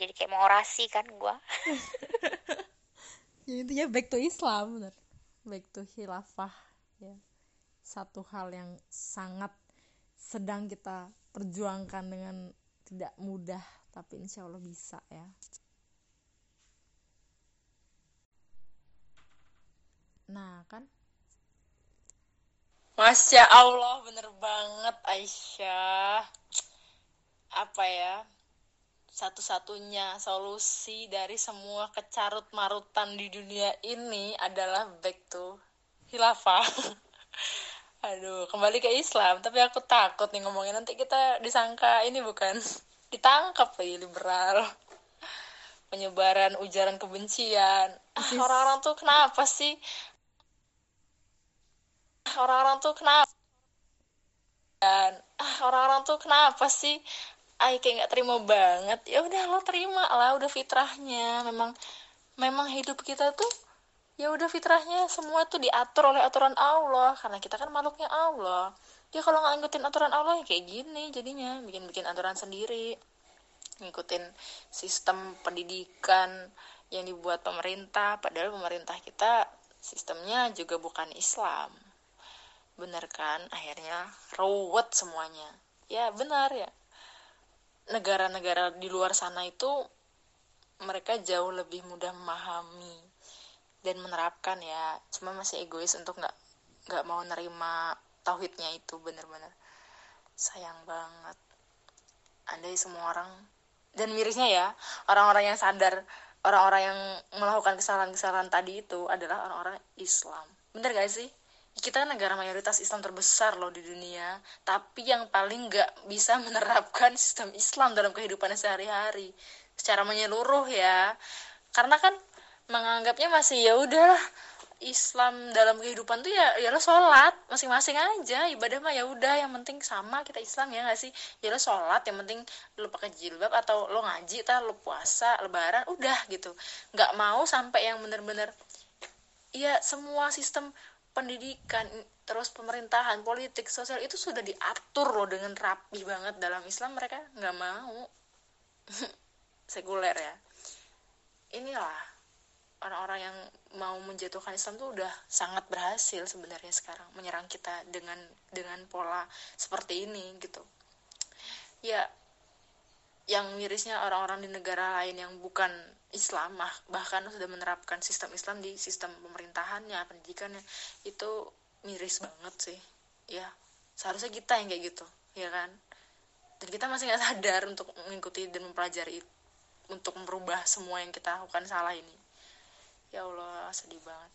Jadi kayak mau orasi kan gua. Ya intinya back to Islam bener. Back to khilafah ya. Satu hal yang sangat sedang kita perjuangkan dengan tidak mudah tapi insya Allah bisa ya. Nah kan Masya Allah bener banget Aisyah. Apa ya? Satu-satunya solusi dari semua kecarut marutan di dunia ini adalah back to hilafah aduh kembali ke Islam. Tapi aku takut nih ngomongin. Nanti kita disangka ini bukan ditangkap lagi liberal. Penyebaran ujaran kebencian. Ah, orang-orang tuh kenapa sih orang-orang tuh kenapa? Dan ah orang-orang tuh kenapa sih? Ay kayak nggak terima banget. Ya udah lo terima lah udah fitrahnya. Memang memang hidup kita tuh ya udah fitrahnya semua tuh diatur oleh aturan Allah. Karena kita kan makhluknya Allah. Ya kalau nggak ngikutin aturan Allah ya kayak gini jadinya. Bikin bikin aturan sendiri. Ngikutin sistem pendidikan yang dibuat pemerintah. Padahal pemerintah kita sistemnya juga bukan Islam bener kan? Akhirnya ruwet semuanya. Ya benar ya. Negara-negara di luar sana itu mereka jauh lebih mudah memahami dan menerapkan ya. Cuma masih egois untuk nggak nggak mau nerima tauhidnya itu bener-bener sayang banget. Andai semua orang dan mirisnya ya orang-orang yang sadar orang-orang yang melakukan kesalahan-kesalahan tadi itu adalah orang-orang Islam. Bener gak sih kita negara mayoritas Islam terbesar loh di dunia tapi yang paling nggak bisa menerapkan sistem Islam dalam kehidupannya sehari-hari. Secara menyeluruh ya. Karena kan menganggapnya masih ya udah Islam dalam kehidupan tuh ya ya lo sholat masing-masing aja. Ibadah mah ya udah yang penting sama kita Islam ya gak sih? Ya lo sholat yang penting lo pakai jilbab atau lo ngaji tar lo puasa lebaran udah gitu. Nggak mau sampai yang bener-bener ya semua sistem pendidikan terus pemerintahan politik sosial itu sudah diatur loh dengan rapi banget dalam Islam. Mereka nggak mau sekuler ya. Inilah orang-orang yang mau menjatuhkan Islam tuh udah sangat berhasil sebenarnya sekarang menyerang kita dengan dengan pola seperti ini gitu. Ya yang mirisnya orang-orang di negara lain yang bukan Islam bahkan sudah menerapkan sistem Islam di sistem pemerintahannya pendidikannya. Itu miris banget sih. Ya seharusnya kita yang kayak gitu ya kan? Dan kita masih nggak sadar untuk mengikuti dan mempelajari untuk merubah semua yang kita lakukan salah ini. Ya Allah sedih banget.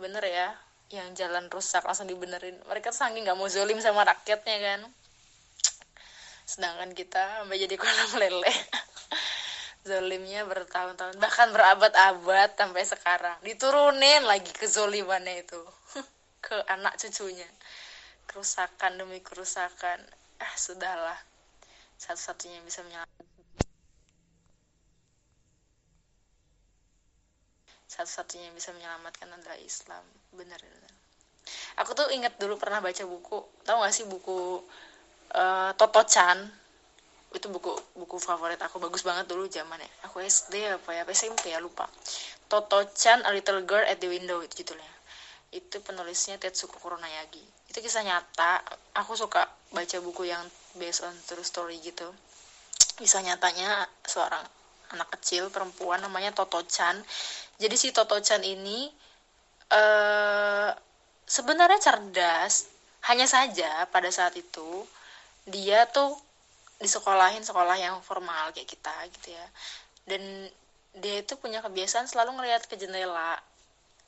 Bener ya yang jalan rusak langsung dibenerin. Mereka tuh saking nggak mau zolim sama rakyatnya kan? Sedangkan kita sampai jadi kolam lele zolimnya bertahun-tahun bahkan berabad-abad sampai sekarang. Diturunin lagi ke zolimannya itu. Ke anak cucunya. Kerusakan demi kerusakan. Ah sudahlah. Satu-satunya bisa menyelamatkan. Satu-satunya bisa menyelamatkan adalah Islam. Benar benar. Aku tuh inget dulu pernah baca buku. Tau gak sih buku uh, Toto Chan itu buku buku favorit aku. Bagus banget dulu zaman ya aku SD apa ya SMP ya lupa. Toto Chan A Little Girl at the Window itu judulnya. Itu penulisnya Tetsuko Kuronayagi. Itu kisah nyata. Aku suka baca buku yang based on true story gitu. Kisah nyatanya seorang anak kecil perempuan namanya Toto Chan jadi si Toto Chan ini uh, sebenarnya cerdas. Hanya saja pada saat itu dia tuh disekolahin sekolah yang formal kayak kita gitu ya. Dan dia itu punya kebiasaan selalu ngelihat ke jendela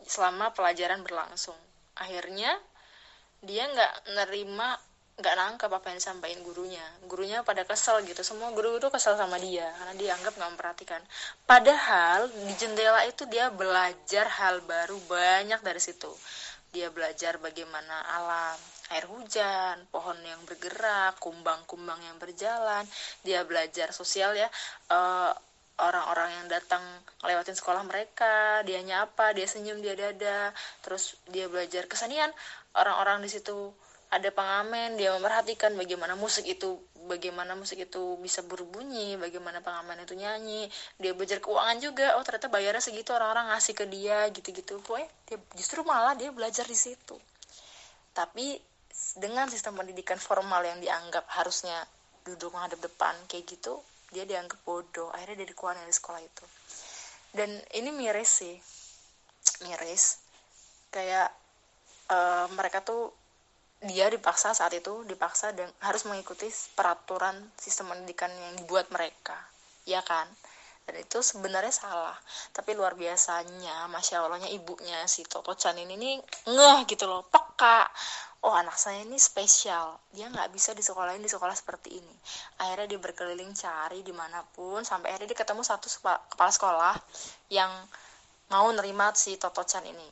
selama pelajaran berlangsung. Akhirnya dia nggak nerima nggak nangkep apa yang disampaikan gurunya. Gurunya pada kesel gitu. Semua guru itu kesel sama dia karena dia anggap nggak memperhatikan. Padahal di jendela itu dia belajar hal baru banyak dari situ. Dia belajar bagaimana alam air hujan, pohon yang bergerak, kumbang-kumbang yang berjalan. Dia belajar sosial ya, eh, orang-orang yang datang ngelewatin sekolah mereka, dia nyapa, dia senyum, dia dada, terus dia belajar kesenian. Orang-orang di situ ada pengamen, dia memperhatikan bagaimana musik itu bagaimana musik itu bisa berbunyi, bagaimana pengamen itu nyanyi. Dia belajar keuangan juga. Oh, ternyata bayarnya segitu orang-orang ngasih ke dia gitu-gitu. Pokoknya dia justru malah dia belajar di situ. Tapi dengan sistem pendidikan formal yang dianggap harusnya duduk menghadap depan kayak gitu dia dianggap bodoh. Akhirnya dia dikeluarin dari sekolah itu. Dan ini miris sih. Miris. Kayak uh, mereka tuh dia dipaksa saat itu dipaksa dan harus mengikuti peraturan sistem pendidikan yang dibuat mereka. Ya kan? Dan itu sebenarnya salah. Tapi luar biasanya masya allahnya ibunya si Toto Chan ini nih ngeh gitu loh peka oh anak saya ini spesial. Dia nggak bisa di sekolah di sekolah seperti ini. Akhirnya dia berkeliling cari di mana pun sampai akhirnya dia ketemu satu kepala sekolah yang mau nerima si Toto Chan ini.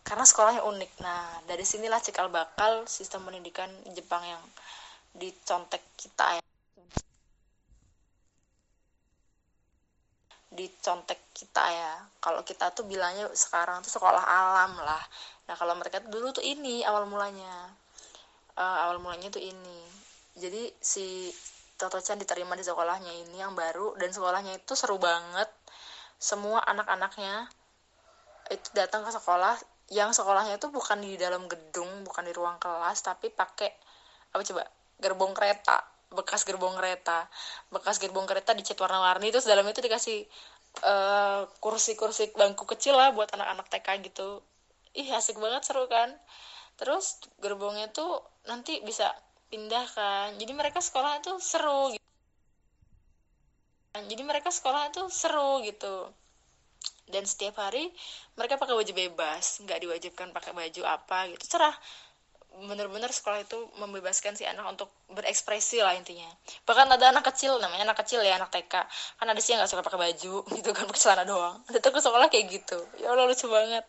Karena sekolahnya unik. Nah dari sinilah cikal bakal sistem pendidikan Jepang yang dicontek kita ya dicontek kita ya. Kalau kita tuh bilangnya sekarang tuh sekolah alam lah. Nah kalau mereka tuh dulu tuh ini awal mulanya. Uh, awal mulanya tuh ini. Jadi si Toto Chan diterima di sekolahnya ini yang baru dan sekolahnya itu seru banget. Semua anak-anaknya itu datang ke sekolah yang sekolahnya itu bukan di dalam gedung bukan di ruang kelas tapi pakai apa coba gerbong kereta bekas gerbong kereta. Bekas gerbong kereta dicat warna-warni terus dalam itu dikasih uh, kursi-kursi bangku kecil lah buat anak-anak TK gitu. Ih asik banget seru kan? Terus gerbongnya tuh nanti bisa pindah kan? Jadi mereka sekolah itu seru gitu. Jadi mereka sekolah itu seru gitu. Dan setiap hari mereka pakai baju bebas nggak diwajibkan pakai baju apa gitu. Cerah bener-bener sekolah itu membebaskan si anak untuk berekspresi lah intinya. Bahkan ada anak kecil namanya anak kecil ya anak TK kan ada sih yang nggak suka pakai baju gitu kan pakai celana doang. Itu ke sekolah kayak gitu. Ya Allah lucu banget.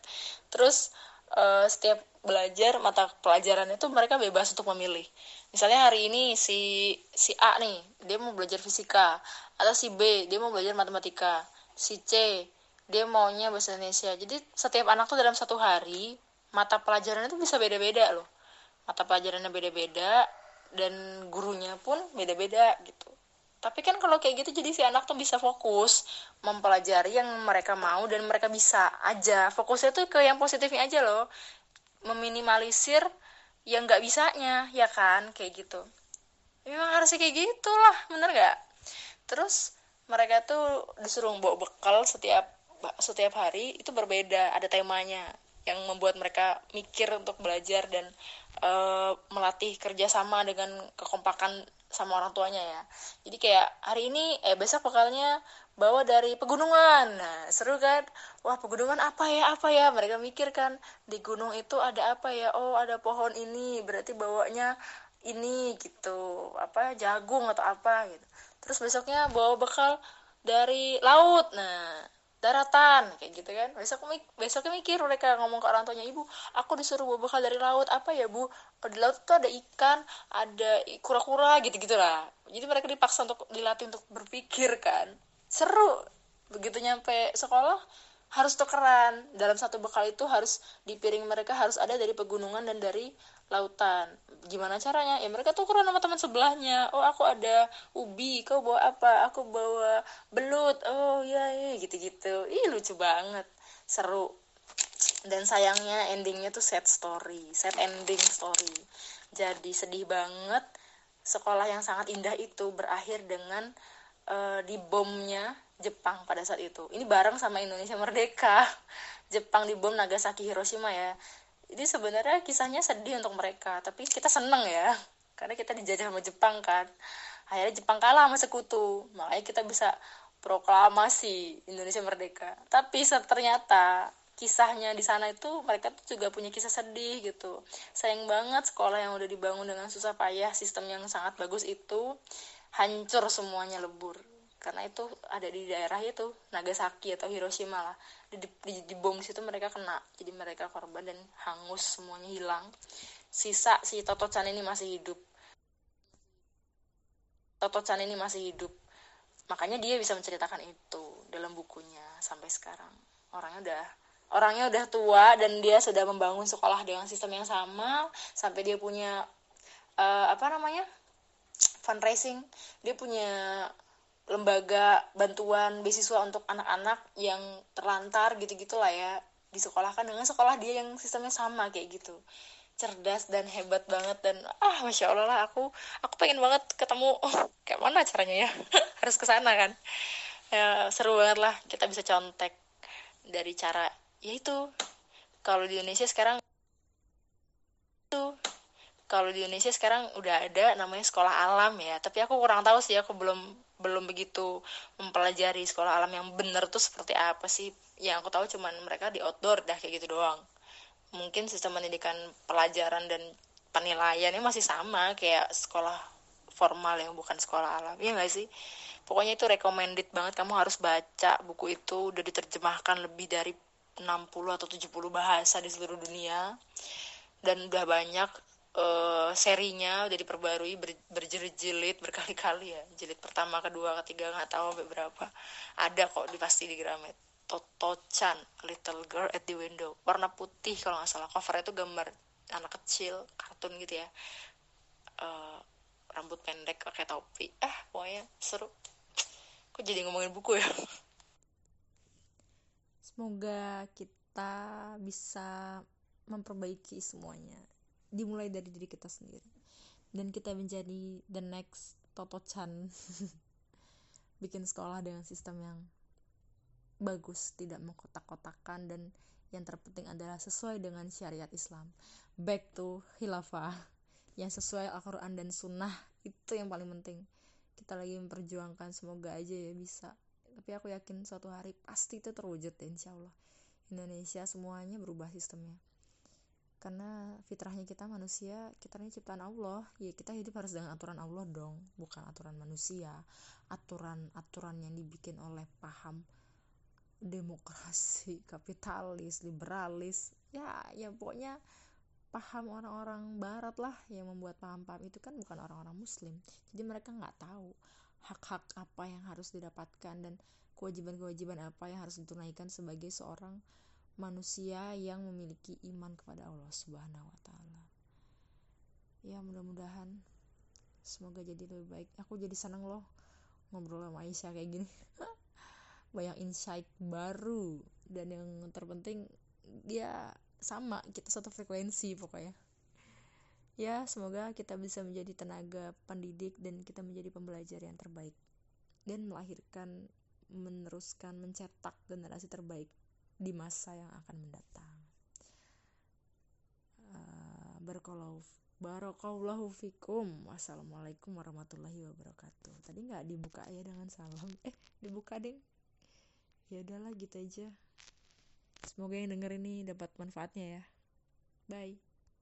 Terus uh, setiap belajar mata pelajaran itu mereka bebas untuk memilih. Misalnya hari ini si si A nih dia mau belajar fisika. Atau si B dia mau belajar matematika. Si C dia maunya bahasa Indonesia. Jadi setiap anak tuh dalam satu hari mata pelajaran itu bisa beda-beda loh mata pelajarannya beda-beda dan gurunya pun beda-beda gitu. Tapi kan kalau kayak gitu jadi si anak tuh bisa fokus mempelajari yang mereka mau dan mereka bisa aja. Fokusnya tuh ke yang positifnya aja loh. Meminimalisir yang nggak bisanya ya kan? Kayak gitu. Memang harusnya kayak gitulah bener nggak? Terus mereka tuh disuruh bawa bekal setiap setiap hari itu berbeda ada temanya yang membuat mereka mikir untuk belajar dan uh, melatih kerjasama dengan kekompakan sama orang tuanya ya. Jadi kayak hari ini eh besok bekalnya bawa dari pegunungan. Nah seru kan? Wah pegunungan apa ya apa ya? Mereka mikir kan di gunung itu ada apa ya? Oh ada pohon ini berarti bawanya ini gitu. Apa jagung atau apa gitu. Terus besoknya bawa bekal dari laut. Nah daratan kayak gitu kan. Besok besoknya mikir mereka ngomong ke orang tuanya ibu aku disuruh bawa bekal dari laut apa ya bu? Di laut tuh ada ikan ada kura-kura gitu gitulah jadi mereka dipaksa untuk dilatih untuk berpikir kan. Seru. Begitu nyampe sekolah harus tukeran. Dalam satu bekal itu harus di piring mereka harus ada dari pegunungan dan dari lautan. Gimana caranya? Ya mereka tukeran sama teman sebelahnya. Oh aku ada ubi kau bawa apa? Aku bawa belut. Oh iya iya gitu gitu ih lucu banget. Seru. Dan sayangnya endingnya tuh sad story sad ending story. Jadi sedih banget. Sekolah yang sangat indah itu berakhir dengan uh, dibomnya Jepang pada saat itu. Ini bareng sama Indonesia merdeka. Jepang dibom Nagasaki Hiroshima ya ini sebenarnya kisahnya sedih untuk mereka tapi kita seneng ya. Karena kita dijajah sama Jepang kan. Akhirnya Jepang kalah sama sekutu. Makanya kita bisa proklamasi Indonesia merdeka. Tapi ternyata kisahnya di sana itu mereka tuh juga punya kisah sedih gitu. Sayang banget sekolah yang udah dibangun dengan susah payah sistem yang sangat bagus itu hancur semuanya lebur karena itu ada di daerah itu Nagasaki atau Hiroshima lah. Di, di, di bom situ mereka kena. Jadi mereka korban dan hangus semuanya hilang. Sisa si Toto Chan ini masih hidup. Toto Chan ini masih hidup. Makanya dia bisa menceritakan itu dalam bukunya sampai sekarang. Orangnya udah orangnya udah tua dan dia sudah membangun sekolah dengan sistem yang sama sampai dia punya uh, apa namanya fundraising. Dia punya lembaga bantuan beasiswa untuk anak-anak yang terlantar gitu-gitu lah ya disekolahkan dengan sekolah dia yang sistemnya sama kayak gitu. Cerdas dan hebat banget dan ah masya allah lah aku aku pengen banget ketemu oh, kayak mana caranya ya? Harus ke sana kan. Ya, seru banget lah kita bisa contek dari cara ya itu. Kalau di Indonesia sekarang itu. Kalau di Indonesia sekarang udah ada namanya sekolah alam ya tapi aku kurang tahu sih aku belum belum begitu mempelajari sekolah alam yang bener tuh seperti apa sih? Yang aku tahu cuman mereka di outdoor dah kayak gitu doang. Mungkin sistem pendidikan pelajaran dan penilaiannya masih sama kayak sekolah formal yang bukan sekolah alam ya nggak sih? Pokoknya itu recommended banget kamu harus baca buku itu udah diterjemahkan lebih dari 60 atau 70 bahasa di seluruh dunia. Dan udah banyak uh, serinya udah diperbarui ber, berjilid-jilid berkali-kali ya. Jilid pertama kedua ketiga nggak tahu sampai berapa. Ada kok pasti di Gramet. Toto Chan Little Girl at the Window. Warna putih kalau nggak salah. Cover itu gambar anak kecil kartun gitu ya. Uh, rambut pendek pakai topi. Eh pokoknya seru. Kok jadi ngomongin buku ya? Semoga kita bisa memperbaiki semuanya dimulai dari diri kita sendiri. Dan kita menjadi the next Toto Chan. Bikin sekolah dengan sistem yang bagus tidak mengkotak-kotakan dan yang terpenting adalah sesuai dengan syariat Islam. Back to khilafah. Yang sesuai Al-Quran dan Sunnah itu yang paling penting. Kita lagi memperjuangkan semoga aja ya bisa. Tapi aku yakin suatu hari pasti itu terwujud ya insya Allah. Indonesia semuanya berubah sistemnya karena fitrahnya kita manusia kita ini ciptaan Allah. Ya kita hidup harus dengan aturan Allah dong bukan aturan manusia. Aturan aturan yang dibikin oleh paham demokrasi kapitalis liberalis. Ya ya pokoknya paham orang-orang barat lah yang membuat paham-paham itu kan bukan orang-orang muslim. Jadi mereka nggak tahu hak-hak apa yang harus didapatkan dan kewajiban-kewajiban apa yang harus ditunaikan sebagai seorang manusia yang memiliki iman kepada Allah Subhanahu wa taala. Ya, mudah-mudahan semoga jadi lebih baik. Aku jadi senang loh ngobrol sama Aisyah kayak gini. Banyak insight baru dan yang terpenting dia sama, kita satu frekuensi pokoknya. Ya, semoga kita bisa menjadi tenaga pendidik dan kita menjadi pembelajar yang terbaik dan melahirkan meneruskan mencetak generasi terbaik di masa yang akan mendatang. Uh, Barakallahu fikum. Wassalamualaikum warahmatullahi wabarakatuh. Tadi nggak dibuka ya dengan salam. Eh, dibuka deh. Ya udahlah gitu aja. Semoga yang denger ini dapat manfaatnya ya. Bye.